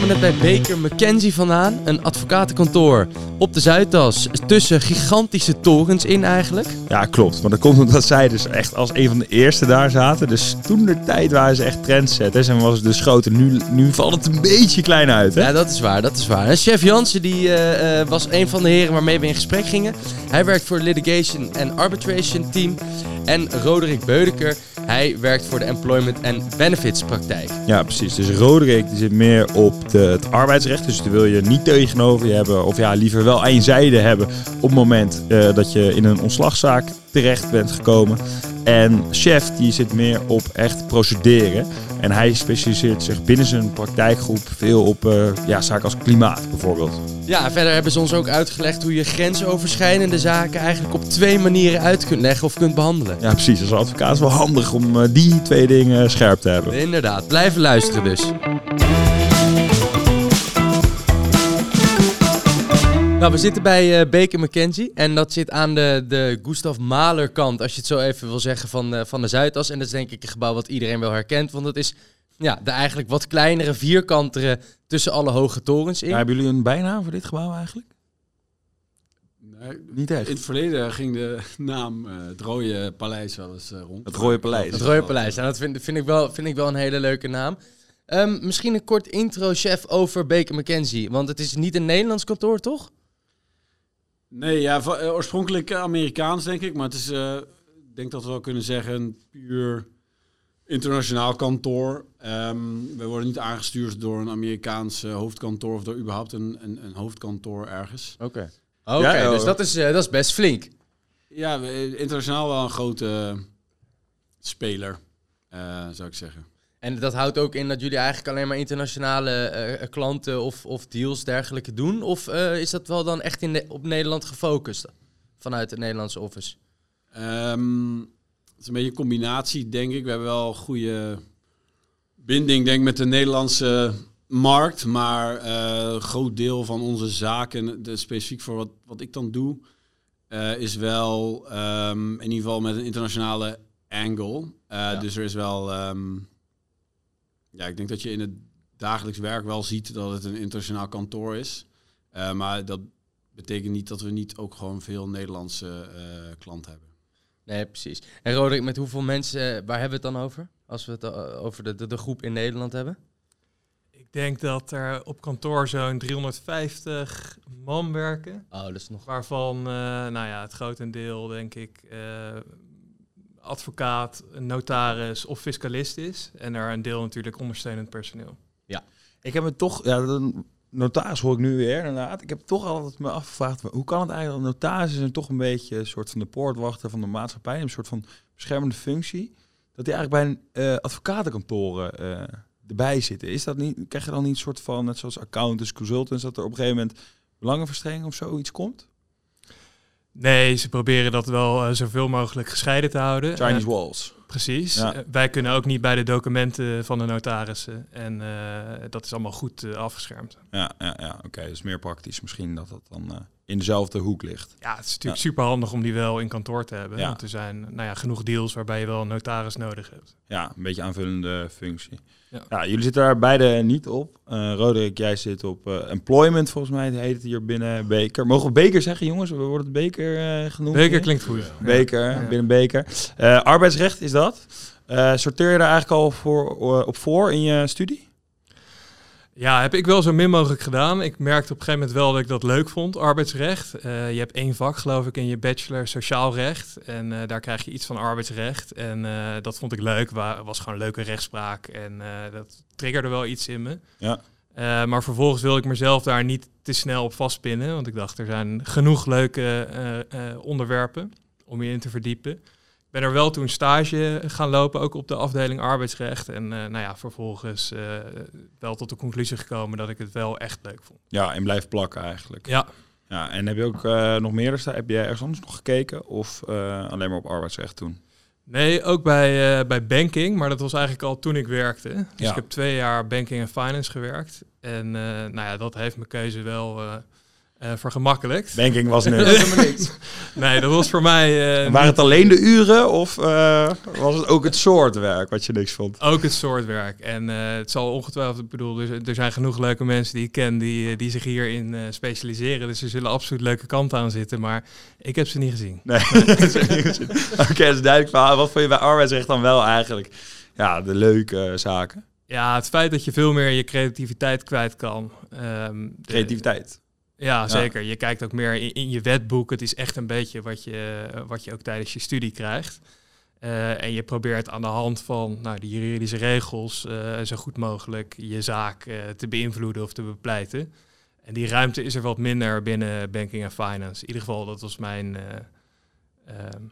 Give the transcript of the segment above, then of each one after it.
komen net bij Baker McKenzie vandaan. Een advocatenkantoor op de Zuidas. Tussen gigantische torens in eigenlijk. Ja, klopt. Maar dat komt omdat zij dus echt als een van de eerste daar zaten. Dus toen de tijd waren ze echt trendsetters. En was het dus groot. En nu, nu valt het een beetje klein uit. Hè? Ja, dat is waar, dat is waar. En chef Jansen die, eh, eh, was een van de heren waarmee we in gesprek gingen. Hij werkt voor het Litigation and Arbitration Team. En Roderick Beudeker, hij werkt voor de Employment and Benefits praktijk. Ja, precies. Dus Roderick die zit meer op het arbeidsrecht. Dus die wil je niet tegenover je hebben. Of ja, liever wel aan je zijde hebben op het moment eh, dat je in een ontslagzaak terecht bent gekomen. En chef die zit meer op echt procederen. En hij specialiseert zich binnen zijn praktijkgroep veel op uh, ja, zaken als klimaat bijvoorbeeld. Ja, verder hebben ze ons ook uitgelegd hoe je grensoverschrijdende zaken eigenlijk op twee manieren uit kunt leggen of kunt behandelen. Ja, precies. Als advocaat is wel handig om uh, die twee dingen scherp te hebben. Inderdaad, blijven luisteren dus. Nou, we zitten bij uh, Baker McKenzie en dat zit aan de, de Gustav Mahler kant, als je het zo even wil zeggen, van, uh, van de Zuidas. En dat is denk ik een gebouw wat iedereen wel herkent, want dat is ja, de eigenlijk wat kleinere, vierkantere tussen alle hoge torens in. Ja, hebben jullie een bijnaam voor dit gebouw eigenlijk? Nee, niet echt. In het verleden ging de naam uh, het Rode Paleis wel eens rond. Het Rode Paleis. Het Rode Paleis, en dat vind, vind, ik wel, vind ik wel een hele leuke naam. Um, misschien een kort intro, chef, over Baker McKenzie. Want het is niet een Nederlands kantoor, toch? Nee, ja, oorspronkelijk Amerikaans denk ik, maar het is, uh, ik denk dat we wel kunnen zeggen, een puur internationaal kantoor. Um, we worden niet aangestuurd door een Amerikaans uh, hoofdkantoor of door überhaupt een, een, een hoofdkantoor ergens. Oké, okay. oké, okay, ja, dus dat is, uh, dat is best flink. Ja, internationaal wel een grote speler, zou ik zeggen. En dat houdt ook in dat jullie eigenlijk alleen maar internationale uh, klanten of, of deals dergelijke doen? Of uh, is dat wel dan echt in de, op Nederland gefocust vanuit het Nederlandse office? Um, het is een beetje een combinatie, denk ik. We hebben wel een goede binding, denk ik, met de Nederlandse markt. Maar uh, een groot deel van onze zaken, de, specifiek voor wat, wat ik dan doe, is wel um, in ieder geval met een internationale angle. Ja. Dus er is wel... Um, ja, ik denk dat je in het dagelijks werk wel ziet dat het een internationaal kantoor is. Uh, maar dat betekent niet dat we niet ook gewoon veel Nederlandse uh, klanten hebben. Nee, precies. En Roderick, met hoeveel mensen, uh, waar hebben we het dan over? Als we het over de, de, de, groep in Nederland hebben? Ik denk dat er op kantoor zo'n 350 man werken. Oh, dat is nog... Waarvan, nou ja, het grotendeel, denk ik, advocaat, notaris of fiscalist is. En er een deel natuurlijk ondersteunend personeel. Ja. Ik heb me toch, ja, notaris hoor ik nu weer inderdaad. Ik heb toch altijd me afgevraagd, hoe kan het eigenlijk dat notaris is toch een beetje een soort van de poortwachter van de maatschappij, een soort van beschermende functie, dat die eigenlijk bij een uh, advocatenkantoren uh, erbij zitten. Is dat niet, krijg je dan niet een soort van, net zoals accountants, consultants, dat er op een gegeven moment belangenverstrengeling of zoiets komt? Nee, ze proberen dat wel uh, zoveel mogelijk gescheiden te houden. Chinese uh, walls. Precies. Ja. Uh, wij kunnen ook niet bij de documenten van de notarissen. En dat is allemaal goed afgeschermd. Ja, ja, ja. oké. Okay. Dus meer praktisch misschien dat dat dan in dezelfde hoek ligt. Ja, het is natuurlijk ja. super handig om die wel in kantoor te hebben. Ja. Want er zijn nou ja, genoeg deals waarbij je wel een notaris nodig hebt. Ja, een beetje aanvullende functie. Ja. ja jullie zitten daar beide niet op. Uh, Roderick, jij zit op uh, employment, volgens mij heet het hier binnen Beker. Mogen we Beker zeggen, jongens? We worden het Beker uh, genoemd. Beker klinkt goed. Beker, binnen Beker. arbeidsrecht is dat. Sorteer je daar eigenlijk al voor, op voor in je studie? Ja, heb ik wel zo min mogelijk gedaan. Ik merkte op een gegeven moment wel dat ik dat leuk vond, arbeidsrecht. Uh, je hebt één vak, geloof ik, in je bachelor sociaal recht. En uh, daar krijg je iets van arbeidsrecht. En uh, dat vond ik leuk. Wa was gewoon leuke rechtspraak. En dat triggerde wel iets in me. Ja. maar vervolgens wilde ik mezelf daar niet te snel op vastpinnen. Want ik dacht, er zijn genoeg leuke onderwerpen om je in te verdiepen ben er wel toen stage gaan lopen, ook op de afdeling arbeidsrecht. En uh, nou ja, vervolgens uh, wel tot de conclusie gekomen dat ik het wel echt leuk vond. Ja, en blijf plakken eigenlijk. Ja. Ja, en heb je ook uh, nog meer staan? Heb jij ergens anders nog gekeken of alleen maar op arbeidsrecht toen? Nee, ook bij, bij banking, maar dat was eigenlijk al toen ik werkte. Dus ja. ik heb twee jaar banking en finance gewerkt. En nou ja, dat heeft mijn keuze wel eh vergemakkelijkt. Banking was nu. Nee, dat was voor mij eh, Waren het alleen de uren of eh, was het ook het soort werk wat je niks vond? ook het soort werk. En het zal ongetwijfeld, ik bedoel, er, er zijn genoeg leuke mensen die ik ken die, die zich hierin specialiseren. Dus er zullen absoluut leuke kanten aan zitten, maar ik heb ze niet gezien. Nee. Oké, dat is duidelijk verhaal. Wat vond je bij arbeidsrecht dan wel eigenlijk ja, de leuke zaken? Ja, het feit dat je veel meer je creativiteit kwijt kan. Ehm, de- Creativiteit. Ja, zeker. Je kijkt ook meer in, in je wetboek. Het is echt een beetje wat je, wat je ook tijdens je studie krijgt. Eh, en je probeert aan de hand van nou, de juridische regels eh, zo goed mogelijk je zaak eh, te beïnvloeden of te bepleiten. En die ruimte is er wat minder binnen banking en finance. In ieder geval, dat was mijn eh, ehm,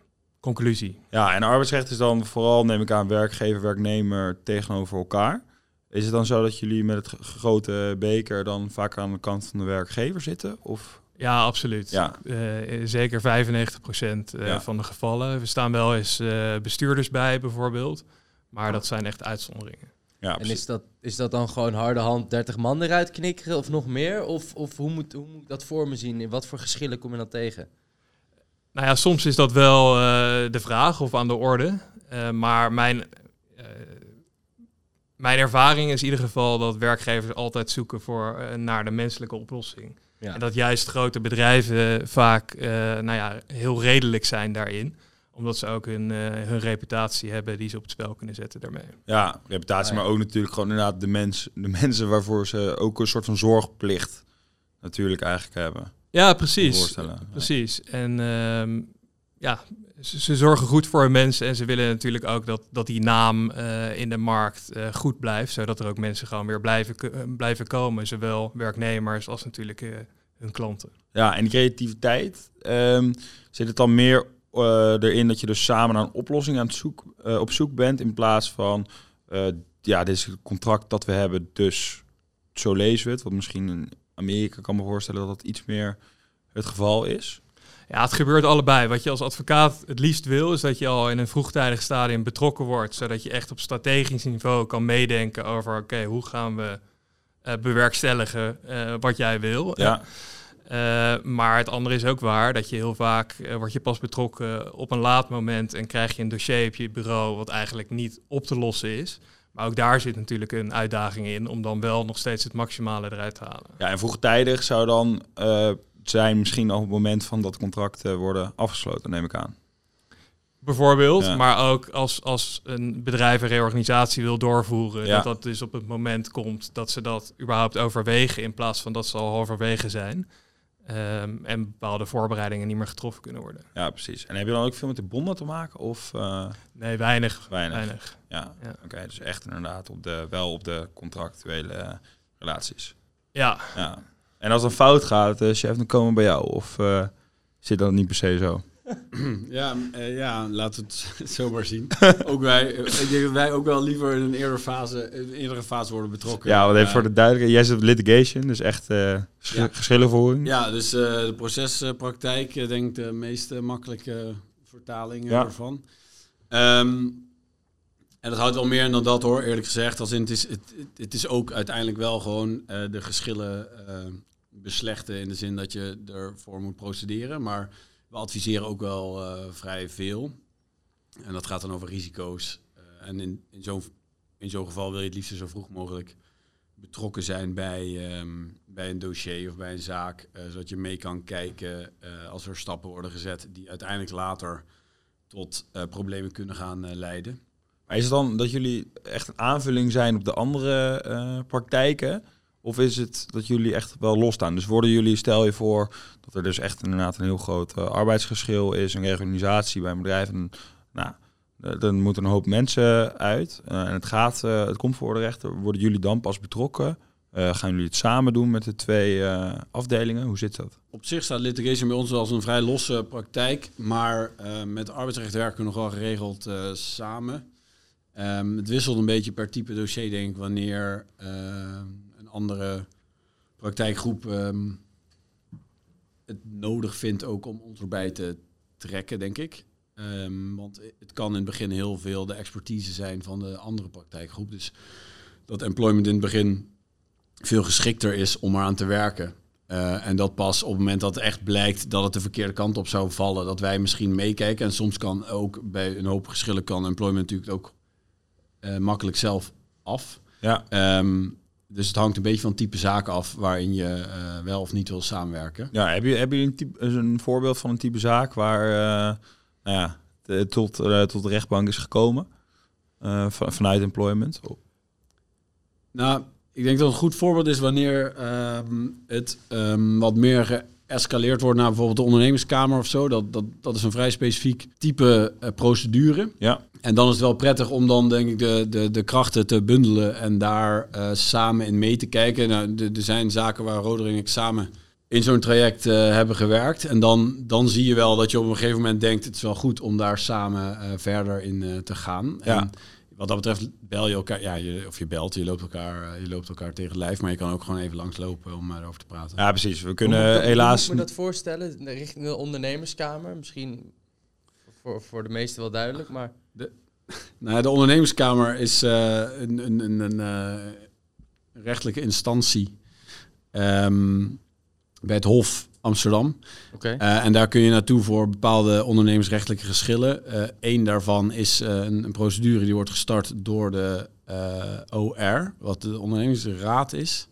conclusie. Ja, en arbeidsrecht is dan vooral, neem ik aan, werkgever, werknemer tegenover elkaar. Is het dan zo dat jullie met het grote beker dan vaak aan de kant van de werkgever zitten? Of? Ja, absoluut. Ja. Eh, zeker 95% eh, Ja. van de gevallen. We staan wel eens eh, bestuurders bij, bijvoorbeeld. Maar dat zijn echt uitzonderingen. Ja, En precies. is dat, is dat dan gewoon harde hand 30 man eruit knikkeren of nog meer? Of, of hoe, moet, hoe moet ik dat voor me zien? In wat voor geschillen kom je dan tegen? Nou ja, soms is dat wel eh, de vraag of aan de orde. Eh, maar mijn, eh, mijn ervaring is in ieder geval dat werkgevers altijd zoeken voor, eh, naar de menselijke oplossing. Ja. En dat juist grote bedrijven vaak eh, nou ja, heel redelijk zijn daarin. Omdat ze ook hun, eh, hun reputatie hebben die ze op het spel kunnen zetten daarmee. Ja, reputatie, Ah, ja. maar ook natuurlijk gewoon inderdaad de, mens, de mensen waarvoor ze ook een soort van zorgplicht natuurlijk eigenlijk hebben. Ja, precies. Precies. En ehm, ja, ze, ze zorgen goed voor hun mensen en ze willen natuurlijk ook dat, dat die naam eh, in de markt eh, goed blijft, zodat er ook mensen gewoon weer blijven, eh, blijven komen, zowel werknemers als natuurlijk hun klanten. Ja, en creativiteit, ehm, zit het dan meer erin dat je dus samen naar een oplossing aan het zoek, op zoek bent in plaats van, ja, dit is het contract dat we hebben, dus zo lezen we het. Wat misschien in Amerika kan me voorstellen dat dat iets meer het geval is. Ja, het gebeurt allebei. Wat je als advocaat het liefst wil, is dat je al in een vroegtijdig stadium betrokken wordt, zodat je echt op strategisch niveau kan meedenken over, oké, hoe gaan we eh, bewerkstelligen eh, wat jij wil. Ja, Eh, maar het andere is ook waar, dat je heel vaak word je pas betrokken op een laat moment en krijg je een dossier op je bureau wat eigenlijk niet op te lossen is. Maar ook daar zit natuurlijk een uitdaging in om dan wel nog steeds het maximale eruit te halen. ja en vroegtijdig zou dan zijn misschien op het moment van dat contract eh, worden afgesloten, neem ik aan. Bijvoorbeeld, Ja. maar ook als, als een bedrijf een reorganisatie wil doorvoeren, Ja. dat dat dus op het moment komt dat ze dat überhaupt overwegen in plaats van dat ze al halverwege zijn. Ehm, en bepaalde voorbereidingen niet meer getroffen kunnen worden. Ja, precies. En heb je dan ook veel met de bonden te maken of eh, Nee, weinig. weinig? weinig. Ja, Ja. oké. dus echt inderdaad op de, wel op de contractuele eh, relaties. Ja, Ja. En als het fout gaat, eh chef, dan komen we bij jou. Of eh, zit dat niet per se zo? Ja, eh, ja, laten we het zo maar zien. ook wij, ik denk dat wij ook wel liever in een eerdere fase, een eerdere fase worden betrokken. Ja, want even voor de duidelijkheid. Jij zit op litigation, dus echt eh sch- Ja. geschillenvoering. Ja, dus de procespraktijk, denk ik de meest makkelijke vertaling Ja. ervan. Ehm, en dat houdt wel meer dan dat hoor, eerlijk gezegd. Als in, het, is, het, het, is ook uiteindelijk wel gewoon de geschillen beslechten in de zin dat je ervoor moet procederen. Maar we adviseren ook wel eh, vrij veel. En dat gaat dan over risico's. Eh, en in, in zo'n in zo'n geval wil je het liefst zo vroeg mogelijk betrokken zijn bij, ehm, bij een dossier of bij een zaak. eh, zodat je mee kan kijken als er stappen worden gezet die uiteindelijk later tot problemen kunnen gaan leiden. Maar is het dan dat jullie echt een aanvulling zijn op de andere praktijken? Of is het dat jullie echt wel losstaan? Dus worden jullie, stel je voor dat er dus echt inderdaad een heel groot eh, arbeidsgeschil is, een reorganisatie bij een bedrijf. En, nou, eh, dan moeten een hoop mensen uit. eh, en het gaat, het komt voor de rechter. Worden jullie dan pas betrokken? Gaan jullie het samen doen met de twee afdelingen? Hoe zit dat? Op zich staat litigation bij ons als een vrij losse praktijk, maar met arbeidsrecht werken we nog wel geregeld samen. Ehm, het wisselt een beetje per type dossier, denk ik, wanneer eh, een andere praktijkgroep ehm, het nodig vindt ook om ons erbij te trekken, denk ik. Ehm, want het kan in het begin heel veel de expertise zijn van de andere praktijkgroep. Dus dat employment in het begin veel geschikter is om eraan te werken. Eh, en dat pas op het moment dat het echt blijkt dat het de verkeerde kant op zou vallen, dat wij misschien meekijken. En soms kan ook bij een hoop geschillen kan employment natuurlijk ook eh, makkelijk zelf af. Ja. Ehm, dus het hangt een beetje van het type zaken af waarin je eh, wel of niet wil samenwerken. Ja, heb je, heb je een, type, een voorbeeld van een type zaak waar eh, nou ja, de- tot, eh, tot de rechtbank is gekomen van, vanuit employment? Nou, ik denk dat een goed voorbeeld is wanneer ehm, het ehm, wat meer geëscaleerd wordt naar bijvoorbeeld de ondernemerskamer of zo. Dat, dat, dat is een vrij specifiek type eh, procedure. Ja, En dan is het wel prettig om dan denk ik de, de, de krachten te bundelen en daar eh, samen in mee te kijken. Nou, er zijn zaken waar Roder en ik samen in zo'n traject eh, hebben gewerkt. En dan, dan zie je wel dat je op een gegeven moment denkt, het is wel goed om daar samen verder in te gaan. Ja. En wat dat betreft bel je elkaar, ja, je, of je belt, je loopt elkaar, eh, je loopt elkaar tegen het lijf, maar je kan ook gewoon even langslopen om erover te praten. ja precies. We Hoe kunnen hoe helaas... moet me dat voorstellen? Richting de ondernemerskamer? Misschien voor, voor de meesten wel duidelijk, maar... Nou, de ondernemerskamer is eh, een, een, een, een eh, rechtelijke instantie ehm, bij het Hof Amsterdam. Oké. Eh, en daar kun je naartoe voor bepaalde ondernemersrechtelijke geschillen. Eén daarvan is eh, een, een procedure die wordt gestart door de eh, OR, wat de ondernemingsraad is.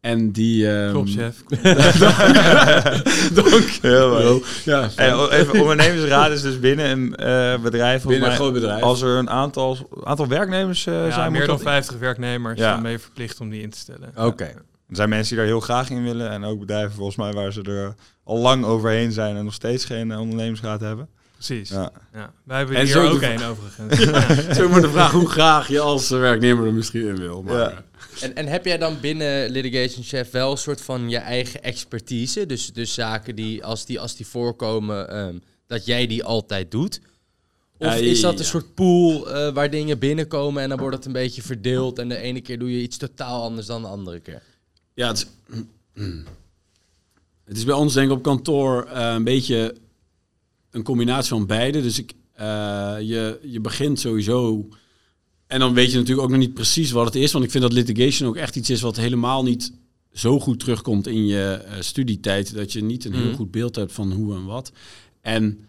En die... ehm, Klopt, chef. Dank. Heel mooi. Ja, En o- even, ondernemersraad is dus binnen een eh, bedrijf. binnen een mij, groot bedrijf. Als er een aantal, aantal werknemers eh, Ja, zijn, meer dan dat- 50 werknemers Ja. zijn mee verplicht om die in te stellen. Oké. Er zijn mensen die daar heel graag in willen. En ook bedrijven volgens mij waar ze er al lang overheen zijn en nog steeds geen ondernemersraad hebben. Precies. Ja. Ja. Wij hebben En hier zo ook één overigens. Ja. Zo maar de vraag hoe graag je als werknemer er misschien in wil. Maar, Ja. En, en heb jij dan binnen Litigation Chef wel een soort van je eigen expertise? Dus, dus zaken die als, die, als die voorkomen, ehm, dat jij die altijd doet? Of is dat een soort pool eh, waar dingen binnenkomen en dan wordt het een beetje verdeeld en de ene keer doe je iets totaal anders dan de andere keer? Ja, het is, het is bij ons denk ik op kantoor eh, een beetje een combinatie van beide. Dus ik, eh, je, je begint sowieso... En dan weet je natuurlijk ook nog niet precies wat het is. Want ik vind dat litigation ook echt iets is wat helemaal niet zo goed terugkomt in je eh, studietijd. Dat je niet een heel Mhm. goed beeld hebt van hoe en wat. En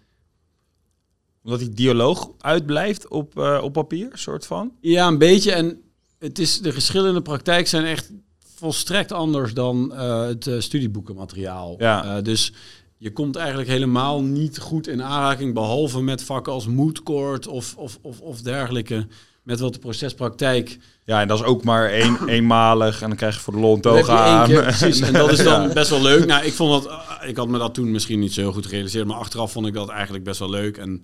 Omdat die dialoog uitblijft op, eh, op papier, soort van. Ja, een beetje. En het is, de geschillen in de praktijk zijn echt volstrekt anders dan eh, het eh, studieboekenmateriaal. Ja. Eh, dus je komt eigenlijk helemaal niet goed in aanraking, behalve met vakken als moedcourt of, of, of, of dergelijke. Met wat de procespraktijk. Ja, en dat is ook maar één, eenmalig. En dan krijg je voor de lol een aan. keer, precies. En dat is dan Ja. best wel leuk. Nou, ik vond dat. ik had me dat toen misschien niet zo heel goed gerealiseerd. Maar achteraf vond ik dat eigenlijk best wel leuk. En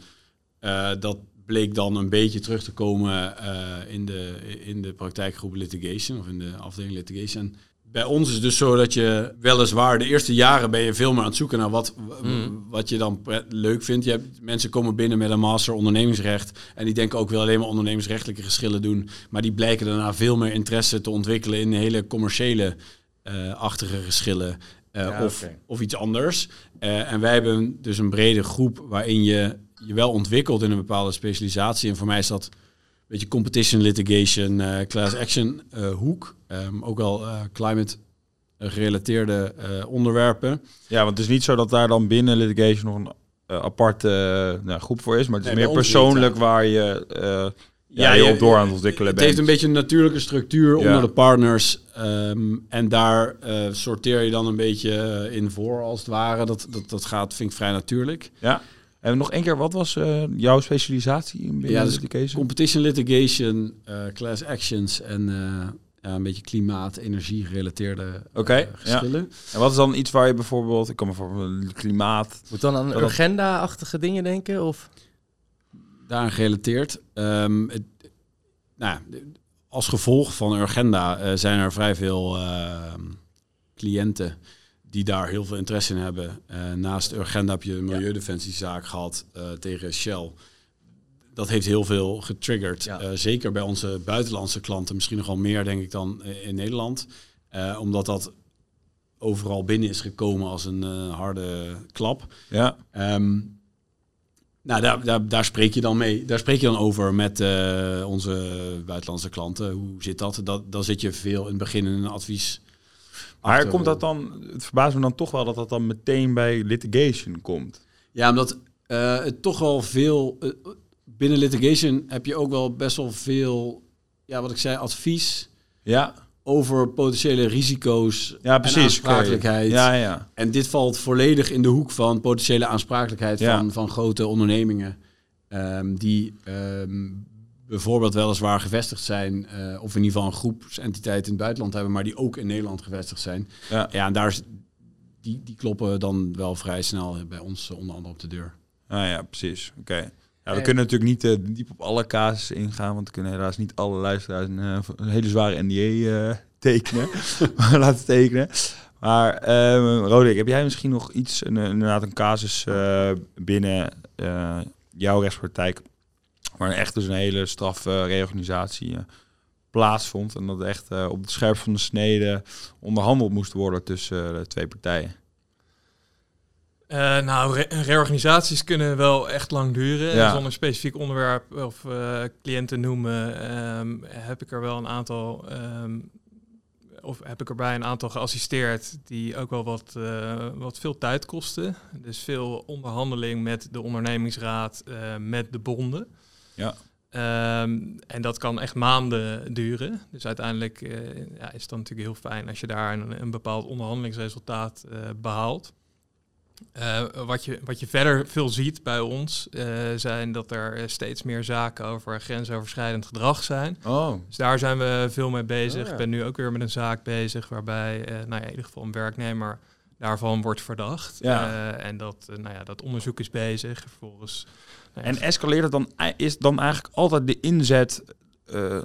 dat bleek dan een beetje terug te komen eh, in, de, in de praktijkgroep litigation of in de afdeling litigation. En bij ons is het dus zo dat je weliswaar de eerste jaren ben je veel meer aan het zoeken naar wat, w- Mm. wat je dan leuk vindt. Je hebt, mensen komen binnen met een master ondernemingsrecht en die denken ook wel alleen maar ondernemingsrechtelijke geschillen doen. Maar die blijken daarna veel meer interesse te ontwikkelen in hele commerciële eh, achtige geschillen. eh, Ja, of, of iets anders. En wij hebben dus een brede groep waarin je je wel ontwikkelt in een bepaalde specialisatie. En voor mij is dat een beetje competition litigation, eh, class action eh, hoek. Ehm, ook al eh, climate gerelateerde onderwerpen. Ja, want het is niet zo dat daar dan binnen litigation nog een aparte nou, groep voor is. Maar het is Nee, meer persoonlijk waar je ja, je op door aan het ontwikkelen Het bent. heeft een beetje een natuurlijke structuur Ja. onder de partners. ehm, en daar sorteer je dan een beetje in voor, als het ware. Dat, dat, dat gaat, vind ik vrij natuurlijk. Ja. En nog één keer, wat was eh, jouw specialisatie in Ja, dus litigation? Competition litigation, eh, class actions en eh, ja, een beetje klimaat, energie gerelateerde eh, Oké, ja. geschillen. En wat is dan iets waar je bijvoorbeeld, ik kan voor klimaat, Moet dan aan agenda-achtige dingen denken? Of? Daaraan gerelateerd. Ehm, het, nou, ja, als gevolg van Urgenda eh, zijn er vrij veel ehm, cliënten die daar heel veel interesse in hebben. Eh, naast Urgenda heb je een milieudefensiezaak gehad eh, tegen Shell. Dat heeft heel veel getriggerd. Ja. Eh, zeker bij onze buitenlandse klanten. Misschien nogal meer, denk ik, dan in Nederland. Eh, omdat dat overal binnen is gekomen als een eh, harde klap. ja. Ehm, nou, daar, daar, daar spreek je dan mee. Daar spreek je dan over met eh, onze buitenlandse klanten. Hoe zit dat? dat? Dan zit je veel in het begin in een Maar komt dat dan, het verbaast me dan toch wel dat dat dan meteen bij litigation komt. Ja, omdat eh, het toch wel veel... eh, binnen litigation heb je ook wel best wel veel, ja, wat ik zei, advies Ja, over potentiële risico's ja precies. en aansprakelijkheid. Ja, ja. En dit valt volledig in de hoek van potentiële aansprakelijkheid Ja. van, van grote ondernemingen. ehm, die ehm, bijvoorbeeld weliswaar gevestigd zijn, eh, of in ieder geval een groepsentiteit in het buitenland hebben, maar die ook in Nederland gevestigd zijn. Ja. Ja, en daar is, die, die kloppen dan wel vrij snel bij ons eh, onder andere op de deur. Ah, ja, precies. Oké. Ja, we En- kunnen natuurlijk niet eh, diep op alle casussen ingaan, want we kunnen helaas niet alle luisteraars een, een hele zware NDA eh, tekenen, laten tekenen. Maar ehm Roderick, heb jij misschien nog iets, een, inderdaad een casus eh, binnen eh, jouw rechtspraktijk, waar echt dus een hele strafreorganisatie eh, plaatsvond en dat echt eh, op het scherp van de snede onderhandeld moest worden tussen eh, de twee partijen? Eh, nou, re- reorganisaties kunnen wel echt lang duren. Ja. Zonder specifiek onderwerp of eh, cliënten noemen, ehm, heb ik er wel een aantal, ehm, of heb ik erbij een aantal geassisteerd die ook wel wat, eh, wat veel tijd kosten. Dus veel onderhandeling met de ondernemingsraad, eh, met de bonden. Ja. Ehm, en dat kan echt maanden duren. Dus uiteindelijk eh, ja, is het dan natuurlijk heel fijn als je daar een, een bepaald onderhandelingsresultaat eh, behaalt. Eh, wat, je, wat je verder veel ziet bij ons, zijn dat er steeds meer zaken over grensoverschrijdend gedrag zijn. Oh, Dus daar zijn we veel mee bezig. Oh, ja. Ik ben nu ook weer met een zaak bezig waarbij nou ja, in ieder geval een werknemer daarvan wordt verdacht. Ja. En dat, nou ja, dat onderzoek is bezig. Vervolgens, En escaleert het dan, is dan eigenlijk altijd de inzet eh,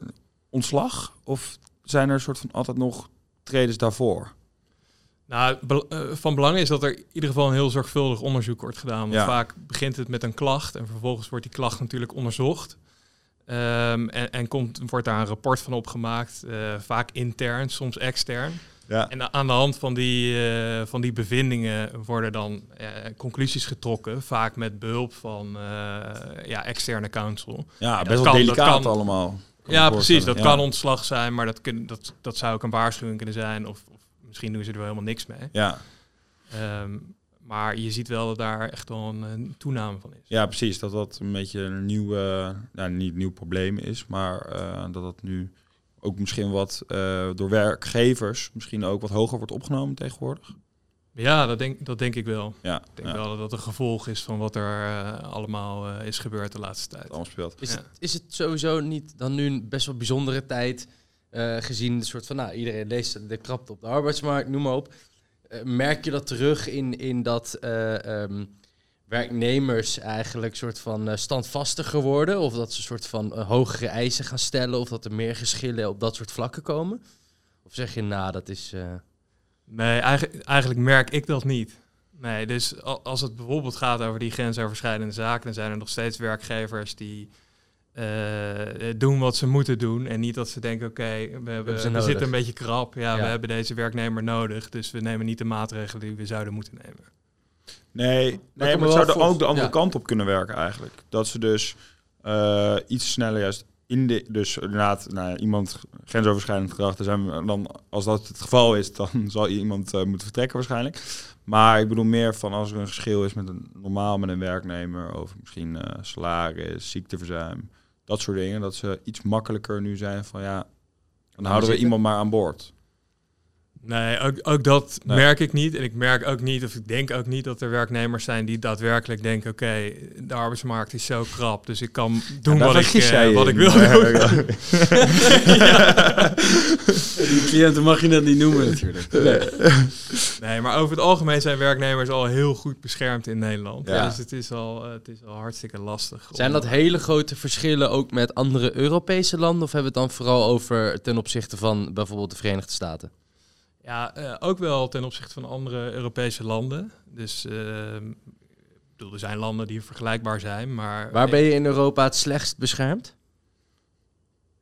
ontslag? Of zijn er soort van altijd nog tredens daarvoor? Nou, eh, van belang is dat er in ieder geval een heel zorgvuldig onderzoek wordt gedaan. Want Ja. vaak begint het met een klacht en vervolgens wordt die klacht natuurlijk onderzocht. Ehm, en en komt, wordt daar een rapport van opgemaakt, eh, vaak intern, soms extern. Ja. En aan de hand van die, eh, van die bevindingen worden dan eh, conclusies getrokken, vaak met behulp van eh, ja, externe counsel. Ja, best wel kan- delicaat kan. allemaal. Ja, precies. Dat kan ontslag zijn, maar dat, kun, dat, dat zou ook een waarschuwing kunnen zijn. Of, of misschien doen ze er wel helemaal niks mee. Ja. Ehm, maar je ziet wel dat daar echt wel een, een toename van is. ja, precies. Dat dat een beetje een nieuw, nou, niet nieuw probleem is, maar dat dat nu ook misschien wat eh, door werkgevers misschien ook wat hoger wordt opgenomen tegenwoordig. Ja, dat denk, dat denk ik wel. Ja, Ik denk ja, wel dat dat een gevolg is van wat er eh, allemaal eh, is gebeurd de laatste tijd. het allemaal speelt. Is, Ja. het, is het sowieso niet dan nu een best wel bijzondere tijd, eh, gezien de soort van, nou, iedereen leest de krapte op de arbeidsmarkt, noem maar op. Eh, merk je dat terug in, in dat eh, ehm, werknemers eigenlijk soort van eh, standvastiger worden? Of dat ze soort van eh, hogere eisen gaan stellen? Of dat er meer geschillen op dat soort vlakken komen? Of zeg je, nou, dat is... eh, Nee, eigenlijk, eigenlijk merk ik dat niet. Nee, dus al- als het bijvoorbeeld gaat over die grensoverschrijdende zaken, dan zijn er nog steeds werkgevers die doen wat ze moeten doen. En niet dat ze denken, oké, we, hebben, we zitten een beetje krap. Ja, Ja. we hebben deze werknemer nodig. Dus we nemen niet de maatregelen die we zouden moeten nemen. Nee, kan nee maar het zou er ook de andere ja. kant op kunnen werken eigenlijk. Dat ze dus eh, iets sneller juist in de... Dus inderdaad, nou, iemand grensoverschrijdend gedrag, dan zijn dan, als dat het geval is, dan zal iemand eh, moeten vertrekken waarschijnlijk. Maar ik bedoel meer van als er een geschil is met een normaal met een werknemer over misschien eh, salaris, ziekteverzuim, dat soort dingen. Dat ze iets makkelijker nu zijn van ja, dan houden we iemand maar aan boord. Nee, ook, ook dat Nee. merk ik niet. En ik merk ook niet, of ik denk ook niet dat er werknemers zijn die daadwerkelijk denken: oké, de arbeidsmarkt is zo krap, dus ik kan doen wat, ik, eh, wat ik wil doen. Die cliënten mag je dat niet noemen natuurlijk. Nee, maar over het algemeen zijn werknemers al heel goed beschermd in Nederland. Ja. Dus het is al, eh, het is al hartstikke lastig. Zijn dat hele grote verschillen ook met andere Europese landen? Of hebben we het dan vooral over ten opzichte van bijvoorbeeld de Verenigde Staten? Ja, eh, ook wel ten opzichte van andere Europese landen. Dus eh, ik bedoel, er zijn landen die vergelijkbaar zijn, maar... Waar ben je in Europa het slechtst beschermd?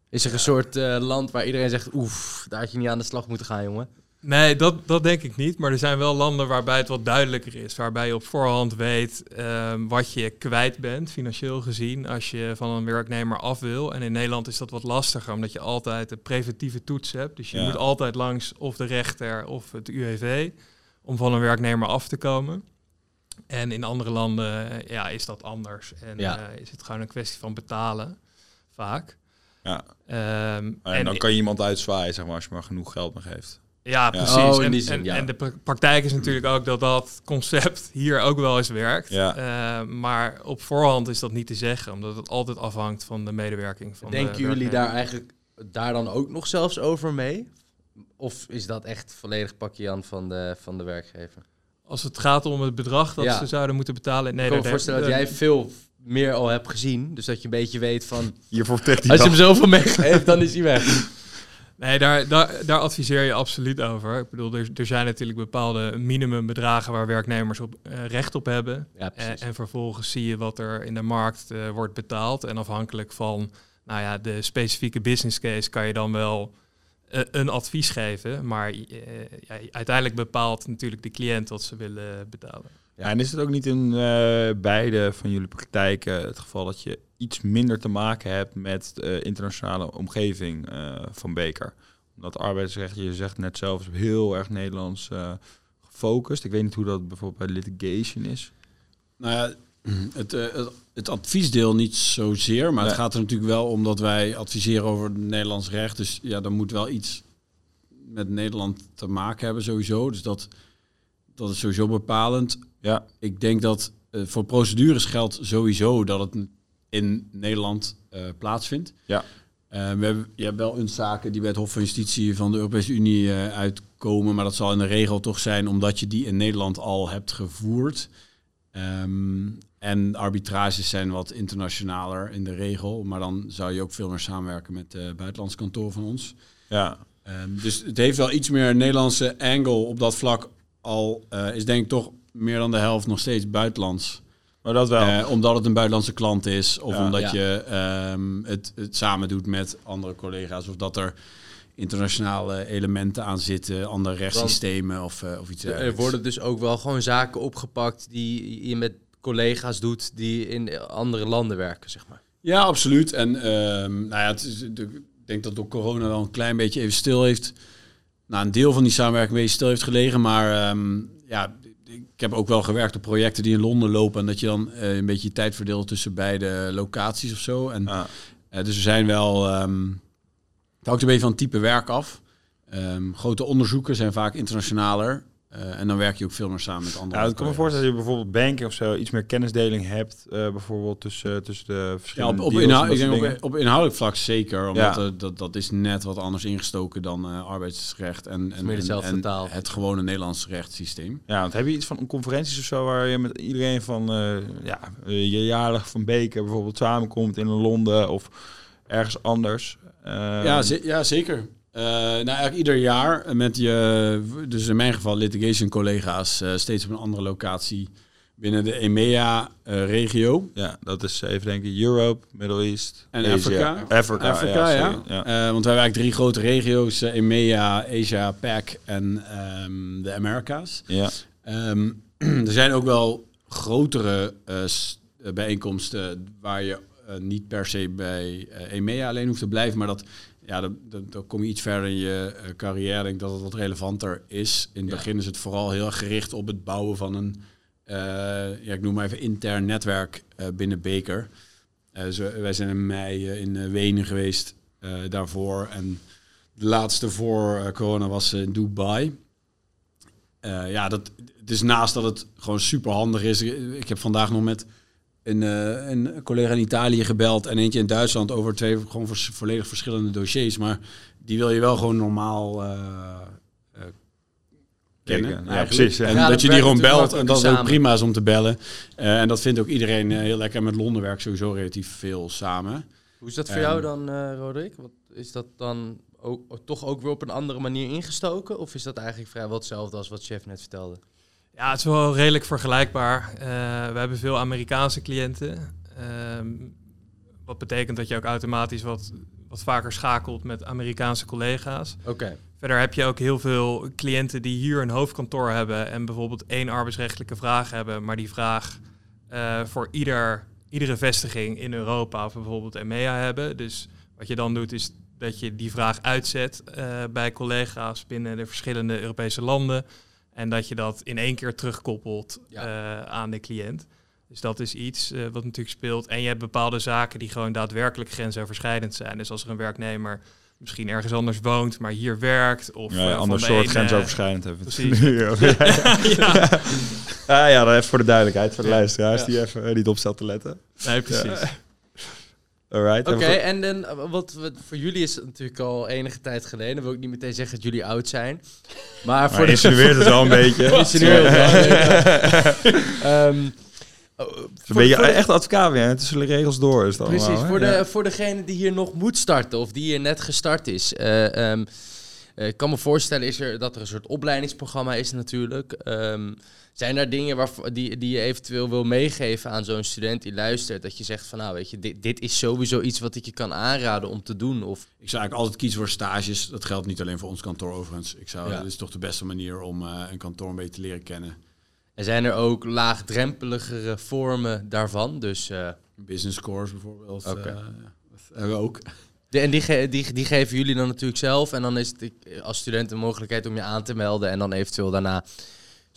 Is er een soort eh, land waar iedereen zegt, oef, daar had je niet aan de slag moeten gaan, jongen? Nee, dat, dat denk ik niet. Maar er zijn wel landen waarbij het wat duidelijker is. Waarbij je op voorhand weet ehm, wat je kwijt bent, financieel gezien, als je van een werknemer af wil. En in Nederland is dat wat lastiger, omdat je altijd een preventieve toets hebt. Dus je Ja. moet altijd langs of de rechter of het UWV om van een werknemer af te komen. En in andere landen eh, ja, is dat anders. En Ja. eh, is het gewoon een kwestie van betalen, vaak. Ja. Ehm, En, dan kan je iemand uitzwaaien, zeg maar, als je maar genoeg geld nog heeft. Ja, precies. Oh, in en, die zin, en, ja. en de pra- praktijk is natuurlijk ook dat dat concept hier ook wel eens werkt. Ja. Eh, maar op voorhand is dat niet te zeggen, omdat het altijd afhangt van de medewerking van Denken de jullie daar eigenlijk daar dan ook nog zelfs over mee? Of is dat echt volledig pakje aan van de, van de werkgever? Als het gaat om het bedrag dat Ja. ze zouden moeten betalen... Nee, ik kan me voorstellen dat jij veel meer al hebt gezien. Dus dat je een beetje weet van... Hiervoor Als je hem zoveel meegeeft, dan is hij weg. Nee, daar, daar, daar adviseer je absoluut over. Ik bedoel, er, er zijn natuurlijk bepaalde minimumbedragen waar werknemers op, eh, recht op hebben. Ja, En, precies. en vervolgens zie je wat er in de markt eh, wordt betaald. En afhankelijk van nou ja, de specifieke business case kan je dan wel eh, een advies geven. Maar eh, ja, uiteindelijk bepaalt natuurlijk de cliënt wat ze willen betalen. Ja, en is het ook niet in eh, beide van jullie praktijken het geval dat je iets minder te maken hebt met de internationale omgeving eh, van Beker? Omdat arbeidsrecht, je zegt net zelf, is heel erg Nederlands eh, gefocust. Ik weet niet hoe dat bijvoorbeeld bij litigation is. Nou ja, het, eh, het, het adviesdeel niet zozeer, maar het gaat er natuurlijk wel om dat wij adviseren over het Nederlands recht. Dus ja, dan moet wel iets met Nederland te maken hebben sowieso. Dus dat, dat is sowieso bepalend. Ja, Ik denk dat eh, voor procedures geldt sowieso dat het in Nederland eh, plaatsvindt. Ja. Eh, we hebben, je hebt wel een zaken die bij het Hof van Justitie van de Europese Unie eh, uitkomen, maar dat zal in de regel toch zijn omdat je die in Nederland al hebt gevoerd. Ehm, en arbitrages zijn wat internationaler in de regel, maar dan zou je ook veel meer samenwerken met het buitenlands kantoor van ons. ja. Ehm, dus het heeft wel iets meer Nederlandse angle op dat vlak. Al is denk ik toch meer dan de helft nog steeds buitenlands. Maar dat wel. Eh, omdat het een buitenlandse klant is. Of Ja. omdat Ja. je ehm, het, het samen doet met andere collega's. Of dat er internationale elementen aan zitten. Andere rechtssystemen of, eh, of iets Er dergelijks. worden dus ook wel gewoon zaken opgepakt die je met collega's doet die in andere landen werken, zeg maar. Ja, absoluut. En ehm, nou ja, het is, de- ik denk dat door corona wel een klein beetje even stil heeft. Nou, een deel van die samenwerking een beetje stil heeft gelegen. Maar ehm, ja, ik heb ook wel gewerkt op projecten die in Londen lopen. En dat je dan eh, een beetje je tijd verdeelt tussen beide locaties of zo. En, Ja. eh, dus we zijn wel... ehm, het hangt een beetje van het type werk af. Ehm, grote onderzoeken zijn vaak internationaler. Eh, en dan werk je ook veel meer samen met andere Ja, ik kan me voorstellen dat je bijvoorbeeld banking of zo iets meer kennisdeling hebt, eh, bijvoorbeeld tussen, tussen de Ja, verschillende op, op, inhoud, ik denk inhoudelijk vlak zeker. Omdat Ja. eh, dat, dat is net wat anders ingestoken dan eh, arbeidsrecht en, en, meer en- taal. het gewone Nederlandse rechtssysteem. Ja, want heb je iets van conferenties of zo waar je met iedereen van eh, ja, eh, je jaarlig van Beker bijvoorbeeld samenkomt in Londen of ergens anders? Eh, ja, ze- ja, zeker. Eh, nou, eigenlijk ieder jaar met je, dus in mijn geval litigation collega's, eh, steeds op een andere locatie binnen de EMEA-regio. ja, dat is even denken Europe, Middle East En Asia. Afrika. Afrika, Afrika, ja. sorry, ja. Eh, want wij hebben eigenlijk drie grote regio's, eh, EMEA, Asia, PAC en ehm, de Amerika's. Ja. Ehm, er zijn ook wel grotere eh, eh, bijeenkomsten waar je eh, niet per se bij eh, EMEA alleen hoeft te blijven, maar dat ja, dan, dan, dan kom je iets verder in je eh, carrière. Ik denk dat het wat relevanter is. In het Ja. begin is het vooral heel gericht op het bouwen van een, eh, ja, ik noem maar even intern netwerk eh, binnen Beker. Eh, zo, wij zijn in mei in Wenen geweest daarvoor. En de laatste voor corona was in Dubai. Ja, dat, het is naast dat het gewoon super handig is. Ik heb vandaag nog met een, eh, een collega in Italië gebeld en eentje in Duitsland over twee gewoon vers- volledig verschillende dossiers. Maar die wil je wel gewoon normaal eh, eh, kennen. Ja, precies, ja. En Ja, dat, je die gewoon belt en dat is ook prima is om te bellen. Eh, en dat vindt ook iedereen heel lekker. Met Londen werkt sowieso relatief veel samen. Hoe is dat voor Ehm, jou dan, eh Roderick? Wat, is dat dan ook, toch ook weer op een andere manier ingestoken? Of is dat eigenlijk vrijwel hetzelfde als wat chef net vertelde? Ja, het is wel redelijk vergelijkbaar. Eh, we hebben veel Amerikaanse cliënten. Ehm, wat betekent dat je ook automatisch wat, wat vaker schakelt met Amerikaanse collega's. Oké. Verder heb je ook heel veel cliënten die hier een hoofdkantoor hebben en bijvoorbeeld één arbeidsrechtelijke vraag hebben, maar die vraag eh, voor ieder, iedere vestiging in Europa of bijvoorbeeld EMEA hebben. Dus wat je dan doet is dat je die vraag uitzet eh, bij collega's binnen de verschillende Europese landen en dat je dat in één keer terugkoppelt Ja. eh, aan de cliënt. Dus dat is iets eh, wat natuurlijk speelt. En je hebt bepaalde zaken die gewoon daadwerkelijk grensoverschrijdend zijn. Dus als er een werknemer misschien ergens anders woont, maar hier werkt. Of Ja, eh, van ander de soort ene- grensoverschrijdend hebben precies. nu over. ja. Ah, ja, dan even voor de duidelijkheid, voor de Ja. luisteraars Ja. die even eh, niet op staan te letten. Nee, precies. Alright. Oké, En dan, eh, wat, wat voor jullie is het natuurlijk al enige tijd geleden. Dan wil ik niet meteen zeggen dat jullie oud zijn. Maar voor Maar de insinueert het wel een beetje. Insinueert het wel, Ehm, oh, Het is een voor- beetje voor de- echt advocaat weer, hè? tussen de regels door is dat Precies, allemaal, voor, de, Ja. voor degene die hier nog moet starten of die hier net gestart is. Eh, ehm, eh, ik kan me voorstellen is er, dat er een soort opleidingsprogramma is natuurlijk. Ehm, zijn er dingen die, die je eventueel wil meegeven aan zo'n student die luistert? Dat je zegt van nou weet je, dit, dit is sowieso iets wat ik je kan aanraden om te doen. Of, Ik zou eigenlijk altijd kiezen voor stages. Dat geldt niet alleen voor ons kantoor overigens. Ik zou, Ja. Dat is toch de beste manier om eh, een kantoor een beetje te leren kennen. en zijn er ook laagdrempeligere vormen daarvan? Dus, eh, Business course bijvoorbeeld. Oké. eh, we ook. de, en die, ge- die, die geven jullie dan natuurlijk zelf. En dan is het als student een mogelijkheid om je aan te melden. En dan eventueel daarna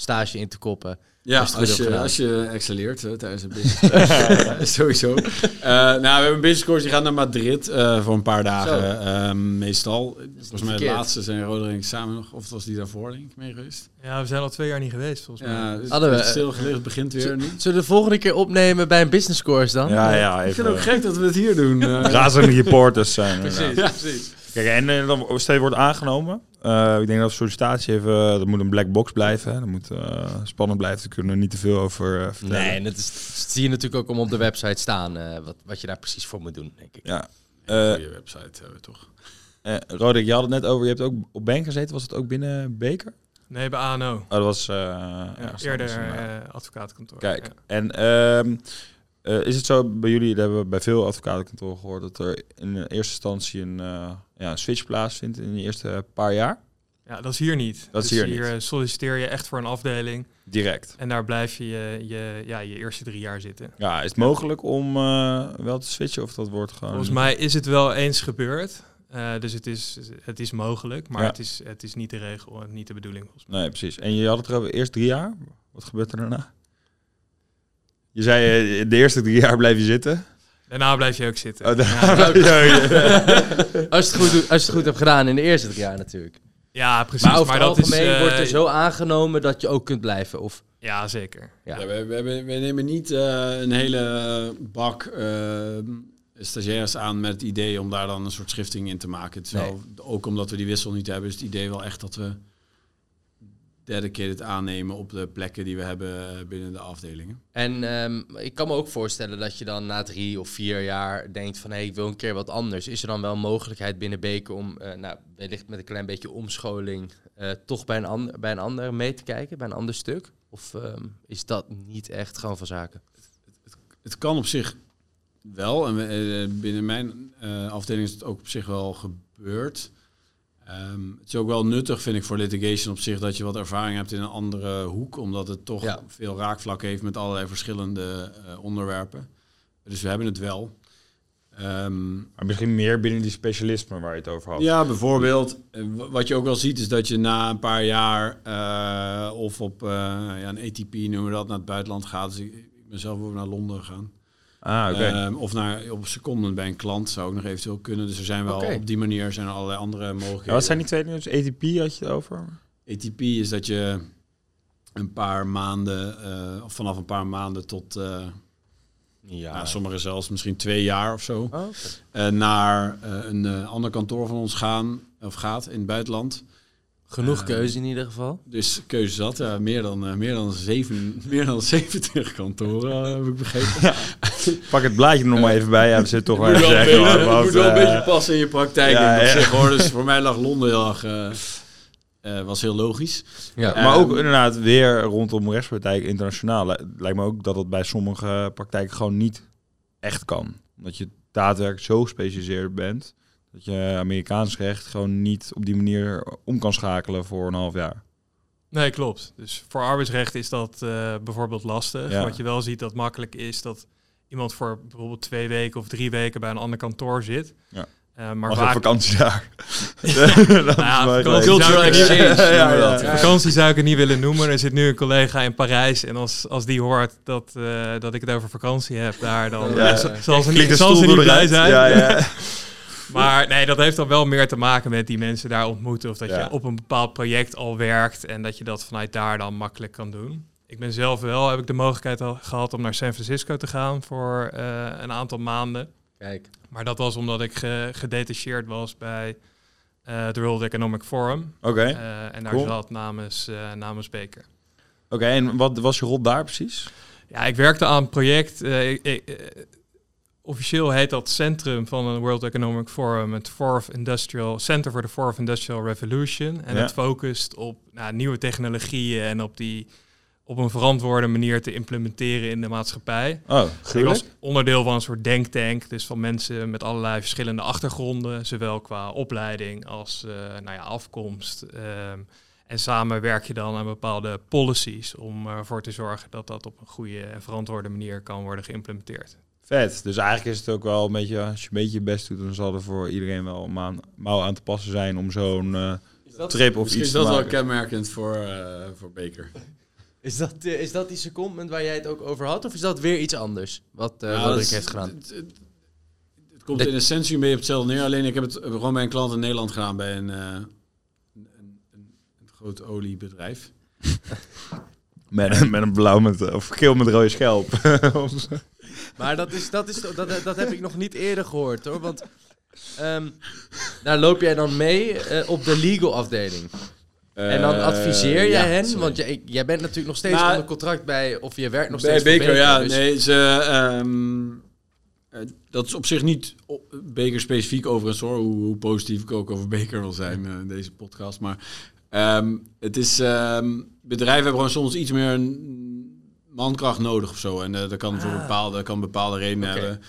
stage in te koppen. Ja, Als je als je, gedaan. als je excelleert tijdens een business Sowieso. Eh, nou, we hebben een business course die gaat naar Madrid eh, voor een paar dagen. eh, meestal. Volgens mij de laatste zijn Roderick samen nog. Of was die daarvoor denk ik mee geweest? Ja, we zijn al twee jaar niet geweest volgens mij. Ja, dus Hadden we- stilgelegd begint weer nu. Zullen we de volgende keer opnemen bij een business course dan? Ja, ja, Ik vind het ook gek dat we het hier doen. Razende reporters zijn. Ja, precies. Kijk, en dan stel je wordt aangenomen. Eh, ik denk dat sollicitatie even, dat moet een black box blijven. hè. Dat moet eh, spannend blijven. Daar kunnen we niet te veel over eh, vertellen. Nee, en dat, is, dat zie je natuurlijk ook om op de website staan, eh, wat, wat je daar precies voor moet doen, denk ik. Ja. Uh, Eh, je website hebben we toch. eh, Roderick, je had het net over, je hebt ook op bank gezeten. Was het ook binnen Beker? Nee, bij ANO. Oh, dat was... eh Ja, eerder eh, advocatenkantoor. Kijk, Ja. en ehm, eh, is het zo bij jullie, dat hebben we bij veel advocatenkantoren gehoord, dat er in eerste instantie een, eh, ja, een switch plaatsvindt in de eerste paar jaar? Ja, dat is hier niet. Dat is Dus hier niet. eh, solliciteer je echt voor een afdeling Direct. en daar blijf je je, je, ja, je eerste drie jaar zitten. Ja, is het mogelijk om wel te switchen of dat wordt gewoon... Volgens mij is het wel eens gebeurd. Dus het is, het is mogelijk, maar Ja. het, is, het is niet de regel en niet de bedoeling. Volgens mij. Nee, precies. En je had het erover eerst drie jaar. Wat gebeurt er daarna? Je zei, eh, de eerste drie jaar blijf je zitten. Daarna blijf je ook zitten. Oh, ja. Als je, het goed, doet- als je het goed hebt gedaan in de eerste drie jaar natuurlijk. ja, precies. Maar over het dat is, algemeen eh, wordt er zo aangenomen dat je ook kunt blijven. Of, Ja, zeker. Ja. Ja. we, we, we, we nemen niet eh, een hele bak eh, stagiairs aan met het idee om daar dan een soort schifting in te maken. Nee. wel, ook omdat we die wissel niet hebben, is het idee wel echt dat we dedicated aannemen op de plekken die we hebben eh, binnen de afdelingen. en ehm, ik kan me ook voorstellen dat je dan na drie of vier jaar denkt van... hé, hey, ik wil een keer wat anders. Is er dan wel mogelijkheid binnen Beken om, eh, nou, wellicht met een klein beetje omscholing... eh, toch bij een, ander, bij een ander mee te kijken, bij een ander stuk? Of ehm, is dat niet echt gewoon van zaken? Het kan op zich wel. En we, binnen mijn afdeling is het ook op zich wel gebeurd. Ehm, het is ook wel nuttig, vind ik, voor litigation op zich dat je wat ervaring hebt in een andere hoek, omdat het toch Ja. veel raakvlak heeft met allerlei verschillende eh, onderwerpen. Dus we hebben het wel. Ehm, Maar misschien meer binnen die specialismen waar je het over had. ja, bijvoorbeeld. eh, Wat je ook wel ziet is dat je na een paar jaar eh, of op eh, ja, een ATP noemen we dat, naar het buitenland gaat. Dus ik, ik ben zelf ook naar Londen gegaan. Ah, oké. Ehm, of naar, op seconden bij een klant zou ook nog eventueel kunnen. Dus er zijn wel op die manier zijn er allerlei andere mogelijkheden. ja, wat zijn die twee dingen? Dus ATP had je het over? ATP is dat je een paar maanden, eh, of vanaf een paar maanden tot eh Ja. nou, sommigen zelfs misschien twee jaar of zo, Oh, oké. eh, naar eh, een ander kantoor van ons gaan of gaat in het buitenland. Genoeg keuze in ieder geval. Dus keuze zat, ja, meer, dan, meer, dan zeven, meer dan 70 kantoren, heb ik begrepen. Pak het blaadje er nog maar even bij. Ja, we zitten toch moet wel een zeggen. beetje, want, moet wel een eh, beetje passen in je praktijk. ja, hoor. Dus voor mij lag Londen heel erg... eh, eh, was heel logisch. Ja. Eh, Maar ook Ehm, inderdaad weer rondom rechtspraktijk internationaal. Li- Lijkt me ook dat het bij sommige praktijken gewoon niet echt kan. Omdat je daadwerkelijk zo gespecialiseerd bent. Dat je Amerikaans recht gewoon niet op die manier om kan schakelen voor een half jaar. Nee, klopt. Dus voor arbeidsrecht is dat eh, bijvoorbeeld lastig. Ja. Wat je wel ziet dat makkelijk is dat iemand voor bijvoorbeeld twee weken of drie weken bij een ander kantoor zit. Ja. Eh, maar vaak vakantie daar. vakantie zou ik exchange. Vakantie zou het niet willen noemen. Er zit nu een collega in Parijs. En als, als die hoort dat, eh, dat ik het over vakantie heb daar, dan Ja. zal ze niet, zal ze niet blij zijn. Ja, ja. Maar nee, dat heeft dan wel meer te maken met die mensen daar ontmoeten. Of dat je op een bepaald project al werkt en dat je dat vanuit daar dan makkelijk kan doen. Ik ben zelf wel, heb ik de mogelijkheid al gehad om naar San Francisco te gaan voor eh, een aantal maanden. Kijk. Maar dat was omdat ik ge- gedetacheerd was bij eh het World Economic Forum. Oké, Eh, en daar cool. zat namens, namens Baker. Oké, en wat was je rol daar precies? Ja, ik werkte aan een project. ik- ik- officieel heet dat centrum van een World Economic Forum het Fourth Industrial Center for the Fourth Industrial Revolution. En Ja. het focust op nou, nieuwe technologieën en op die op een verantwoorde manier te implementeren in de maatschappij. Oh, Ik was onderdeel van een soort denktank, dus van mensen met allerlei verschillende achtergronden, zowel qua opleiding als eh, nou ja, afkomst. Ehm, en samen werk je dan aan bepaalde policies om ervoor te zorgen dat dat op een goede en verantwoorde manier kan worden geïmplementeerd. Vet. Dus eigenlijk is het ook wel een beetje, als je een beetje je best doet, dan zal er voor iedereen wel een maan- mouw aan te passen zijn om zo'n eh, trip of iets is te dat wel maken. kenmerkend voor, eh voor Baker. Is dat, eh, is dat die secondment waar jij het ook over had? Of is dat weer iets anders? Wat eh Ja, Roderick dat is- heeft gedaan? Het, het- het komt in essentie een beetje op hetzelfde neer. Alleen ik heb het gewoon bij een klant in Nederland gedaan bij een, eh, een, een, een, een groot oliebedrijf. Met, een- met een blauw met, of geel met rode schelp. Maar dat, is, dat, is, dat, dat heb ik nog niet eerder gehoord hoor. Want ehm, daar loop jij dan mee eh, op de legal afdeling. En dan Eh, adviseer ja, hen, sorry. want jij, jij bent natuurlijk nog steeds Nou, onder contract bij, of je werkt nog Bij steeds Baker, voor ja. dus- Nee, ze, ehm, eh, dat is op zich niet Baker specifiek overigens hoor, hoe, hoe positief ik ook over Baker wil zijn eh, in deze podcast. Maar ehm, het is, ehm, bedrijven hebben gewoon soms iets meer een mankracht nodig of zo. En eh, dat kan voor Ah. bepaalde, kan bepaalde redenen hebben.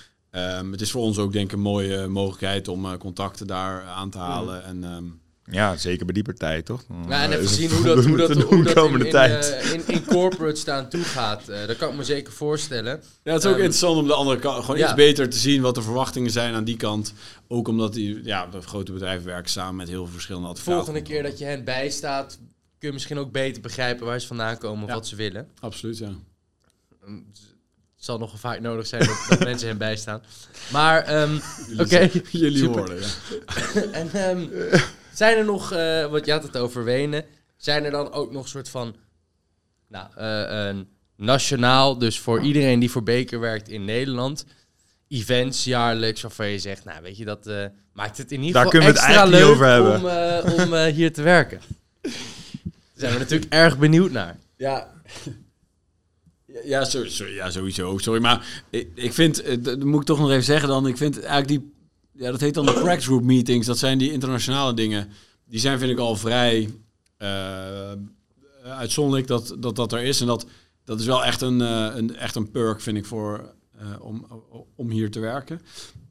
Het is voor ons ook denk ik een mooie mogelijkheid om eh, contacten daar aan te Mm. halen. En ehm, ja, zeker bij die partij, toch? Ja, en eh, even het zien hoe dat, hoe dat, hoe dat komende in, eh, in, in corporate staan toe gaat. Eh, dat kan ik me zeker voorstellen. Ja, het is ook Ehm, interessant om de andere kant gewoon ja. iets beter te zien wat de verwachtingen zijn aan die kant. Ook omdat die, ja, de grote bedrijven werken samen met heel veel verschillende De advocaten. volgende keer dat je hen bijstaat, kun je misschien ook beter begrijpen waar ze vandaan komen of Ja. wat ze willen. Absoluut, ja. Ehm, Het zal nog vaak nodig zijn dat, dat mensen hen bijstaan. Maar, ehm, oké. Jullie hoorden, ja. En ehm, zijn er nog, eh want je had het over Wenen, zijn er dan ook nog soort van, nou, eh, een nationaal, dus voor iedereen die voor Beker werkt in Nederland, events jaarlijks waarvan je zegt, nou weet je, dat eh, maakt het in ieder Daar geval kunnen we het extra eigenlijk leuk over hebben. om, eh, om eh, hier te werken. Daar zijn we natuurlijk erg benieuwd naar. Ja. Ja, sorry, sorry, ja, sowieso. Sorry, maar ik, ik vind, dat moet ik toch nog even zeggen dan, ik vind eigenlijk die, ja, dat heet dan de Cracks Group meetings, dat zijn die internationale dingen. Die zijn, vind ik, al vrij eh, uitzonderlijk dat, dat dat er is. En dat, dat is wel echt een, eh, een, echt een perk, vind ik, voor, eh, om, om hier te werken.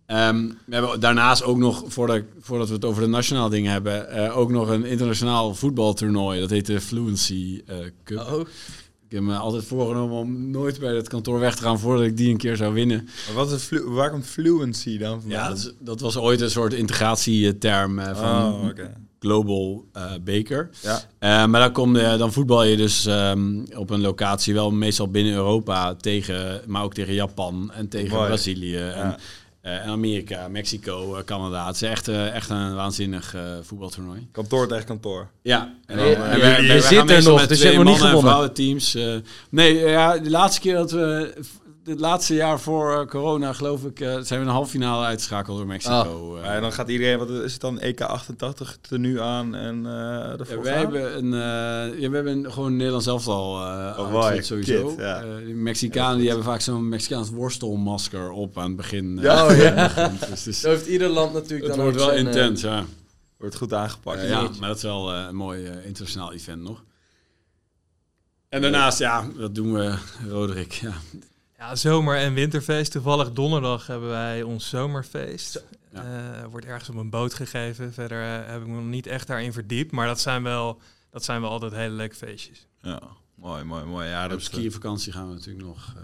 Ehm, we hebben daarnaast ook nog, voordat, voordat we het over de nationale dingen hebben, ook nog een internationaal voetbaltoernooi. Dat heet de Fluency Cup. Oh, Ik heb me altijd voorgenomen om nooit bij het kantoor weg te gaan voordat ik die een keer zou winnen. Maar wat is flu waar komt fluency dan vandaan? Ja, dat, is- dat was ooit een soort integratieterm eh, van Oh. Global eh Baker. Ja. Eh, maar dan, kom je, dan voetbal je dus ehm, op een locatie wel meestal binnen Europa tegen, maar ook tegen Japan en tegen Mooi. Brazilië en, Ja. Eh, Amerika, Mexico, eh, Canada. Het is echt, eh, echt een waanzinnig eh, voetbaltoernooi. Kantoor tegen kantoor. Ja, en Je- dan, je- en wij- je wij- zit gaan er meestal nog, met dus je hebt twee nog niet mannen- en gewonnen. vrouwenteams. eh. nee, ja, de laatste keer dat we, het laatste jaar voor eh, corona, geloof ik, eh, zijn we een halve finale uitgeschakeld door Mexico. eh. Maar dan gaat iedereen, wat is het dan, EK88 tenue aan en eh Ja, ervoor wij hebben een, eh, ja, we hebben een- gewoon een Nederlands elftal eh Oh, sowieso. Kit, ja. Eh, die Mexicanen die hebben vaak zo'n Mexicaans worstelmasker op aan het begin. Ja, oh ja. Dus het is- Zo heeft ieder land natuurlijk het dan wordt wel intens, ja. Wordt goed aangepakt. Ja, maar dat is wel eh, een mooi internationaal event nog. En daarnaast, ja, wat doen we, Roderick? Ja. Ja, zomer- en winterfeest. Toevallig donderdag hebben wij ons zomerfeest. Ja. Eh, wordt ergens op een boot gegeven. Verder eh, heb ik me nog niet echt daarin verdiept. Maar dat zijn wel, dat zijn wel altijd hele leuke feestjes. Ja, mooi, mooi, mooi. Ja, Op dat is skivakantie gaan we natuurlijk nog...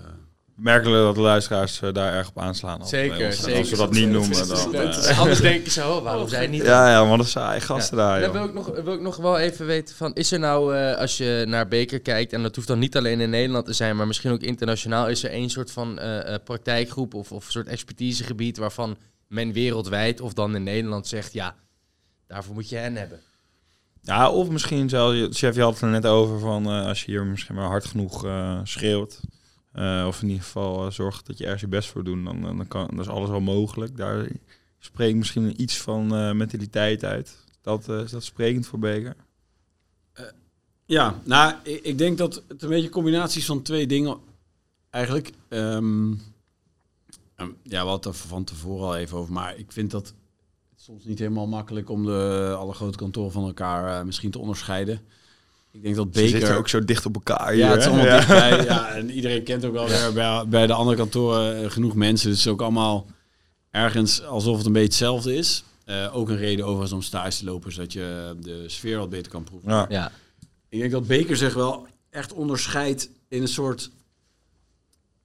eh, merkelijk dat de luisteraars eh, daar erg op aanslaan. als Zeker, zeker. Als we dat niet noemen, dan... Eh, Anders denken ze, oh, waarom zijn niet... ja, ja, maar dat zijn gasten daar, Dan wil ik, nog, wil ik nog wel even weten van, is er nou, eh, als je naar Beker kijkt, en dat hoeft dan niet alleen in Nederland te zijn, maar misschien ook internationaal, is er één soort van eh, eh, praktijkgroep of, of soort expertisegebied waarvan men wereldwijd of dan in Nederland zegt, ja, daarvoor moet je hen hebben. Ja, of misschien zelfs, je- chef, je had het er net over van eh, als je hier misschien maar hard genoeg eh, schreeuwt. Eh, of in ieder geval eh, zorgt dat je ergens je best voor doet, dan, dan, kan, dan is alles wel mogelijk. Daar spreekt misschien iets van eh, mentaliteit uit. Dat, is dat sprekend voor Beker? Ja, nou, ik, ik denk dat het een beetje combinaties van twee dingen eigenlijk. Ehm, ja, het er van tevoren al even over, maar ik vind dat het soms niet helemaal makkelijk om de alle grote kantoren van elkaar misschien te onderscheiden. Ik denk dat Ze zitten Beker ook zo dicht op elkaar hier. ja, het is allemaal Ja. dichtbij. Ja, en iedereen kent ook wel weer bij, bij de andere kantoren eh, genoeg mensen. Dus het is ook allemaal ergens alsof het een beetje hetzelfde is. Eh, ook een reden overigens om stage te lopen, zodat je de sfeer wat beter kan proeven. Ja. Ja, Ik denk dat Beker zich wel echt onderscheidt in een soort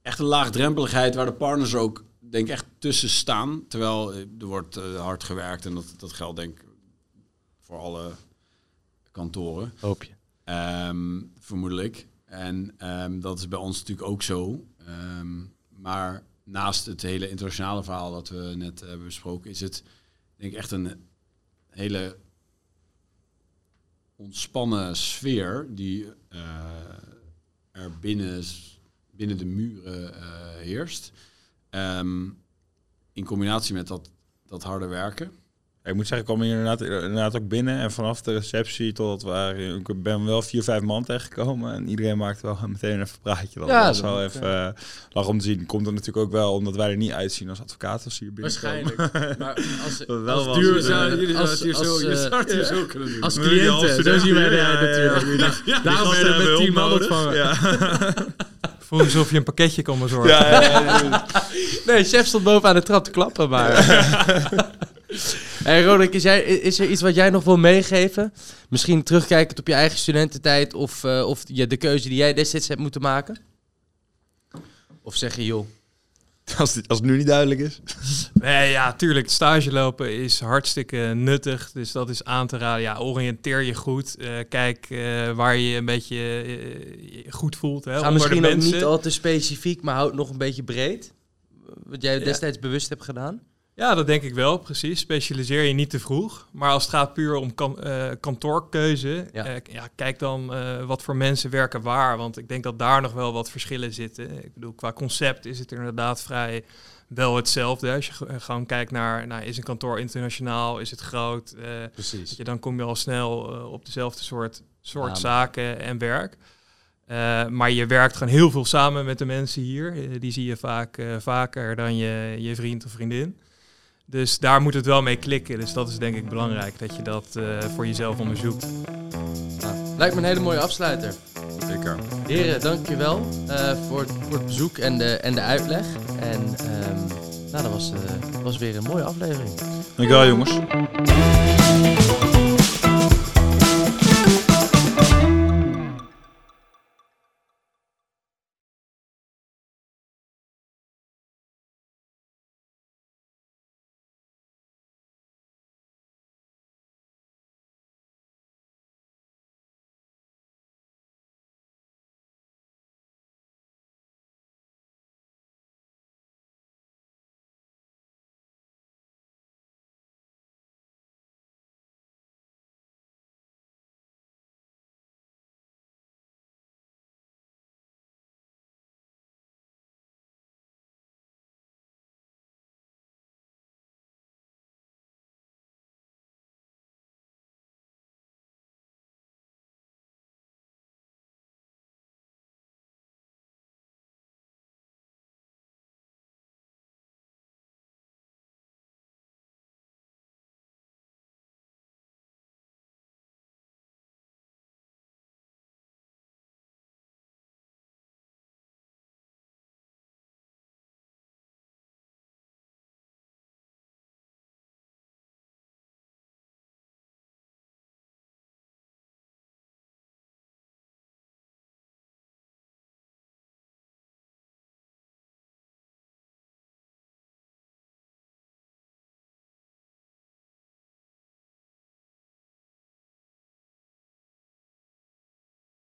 echt een laagdrempeligheid waar de partners ook denk ik echt tussen staan. Terwijl eh, er wordt eh, hard gewerkt en dat, dat geldt denk ik voor alle kantoren. hoop je. Ehm, vermoedelijk. En ehm, dat is bij ons natuurlijk ook zo. Ehm, maar naast het hele internationale verhaal dat we net hebben besproken, is het denk ik echt een hele ontspannen sfeer die eh, er binnen, binnen de muren eh, heerst. In combinatie met dat, dat harde werken. Ik moet zeggen, ik kwam hier inderdaad, inderdaad ook binnen. En vanaf de receptie tot waren... Ik ben wel vier, vijf man tegengekomen. En iedereen maakte wel meteen even een praatje. Dat Ja, was dat wel even eh, lach om te zien. Komt er natuurlijk ook wel omdat wij er niet uitzien als advocaten als hier binnenkomen. Waarschijnlijk. Maar als, Dat wel als duur zou jullie als, zouden het hier als, zo, je eh, hier zo kunnen doen. als cliënten, zo zien wij eruit ja, natuurlijk. Daarom werden we met tien man ontvangen. Ja. Voel alsof je een pakketje kon bezorgen. Nee, chef stond boven aan de trap te klappen, maar... hey Roderick, is, jij, is er iets wat jij nog wil meegeven? Misschien terugkijkend op je eigen studententijd of, eh, of je, de keuze die jij destijds hebt moeten maken? Of zeg je, joh, Als, het, als het nu niet duidelijk is. Nee, ja, tuurlijk. Stage lopen is hartstikke nuttig. Dus dat is aan te raden. Ja, oriënteer je goed. Eh, kijk eh, waar je je een beetje je goed voelt. Hè, ga misschien ook niet al te specifiek, maar houd nog een beetje breed? Wat jij Ja. destijds bewust hebt gedaan? Ja, dat denk ik wel, precies. Specialiseer je niet te vroeg. Maar als het gaat puur om kan, eh, kantoorkeuze, Ja. ja. ja, kijk dan eh, wat voor mensen werken waar. Want ik denk dat daar nog wel wat verschillen zitten. Ik bedoel, qua concept is het inderdaad vrij wel hetzelfde. Als je ge- gewoon kijkt naar, nou, is een kantoor internationaal, is het groot? eh, Precies. Je, dan kom je al snel eh, op dezelfde soort, soort zaken en werk. Eh, maar je werkt gewoon heel veel samen met de mensen hier. Eh, die zie je vaak eh, vaker dan je, je vriend of vriendin. Dus daar moet het wel mee klikken. Dus dat is denk ik belangrijk, dat je dat eh, voor jezelf onderzoekt. Nou, lijkt me een hele mooie afsluiter. Zeker. Heren, dankjewel uh, voor, het, voor het bezoek en de, en de uitleg. En um, nou, dat was, uh, was weer een mooie aflevering. Dankjewel jongens.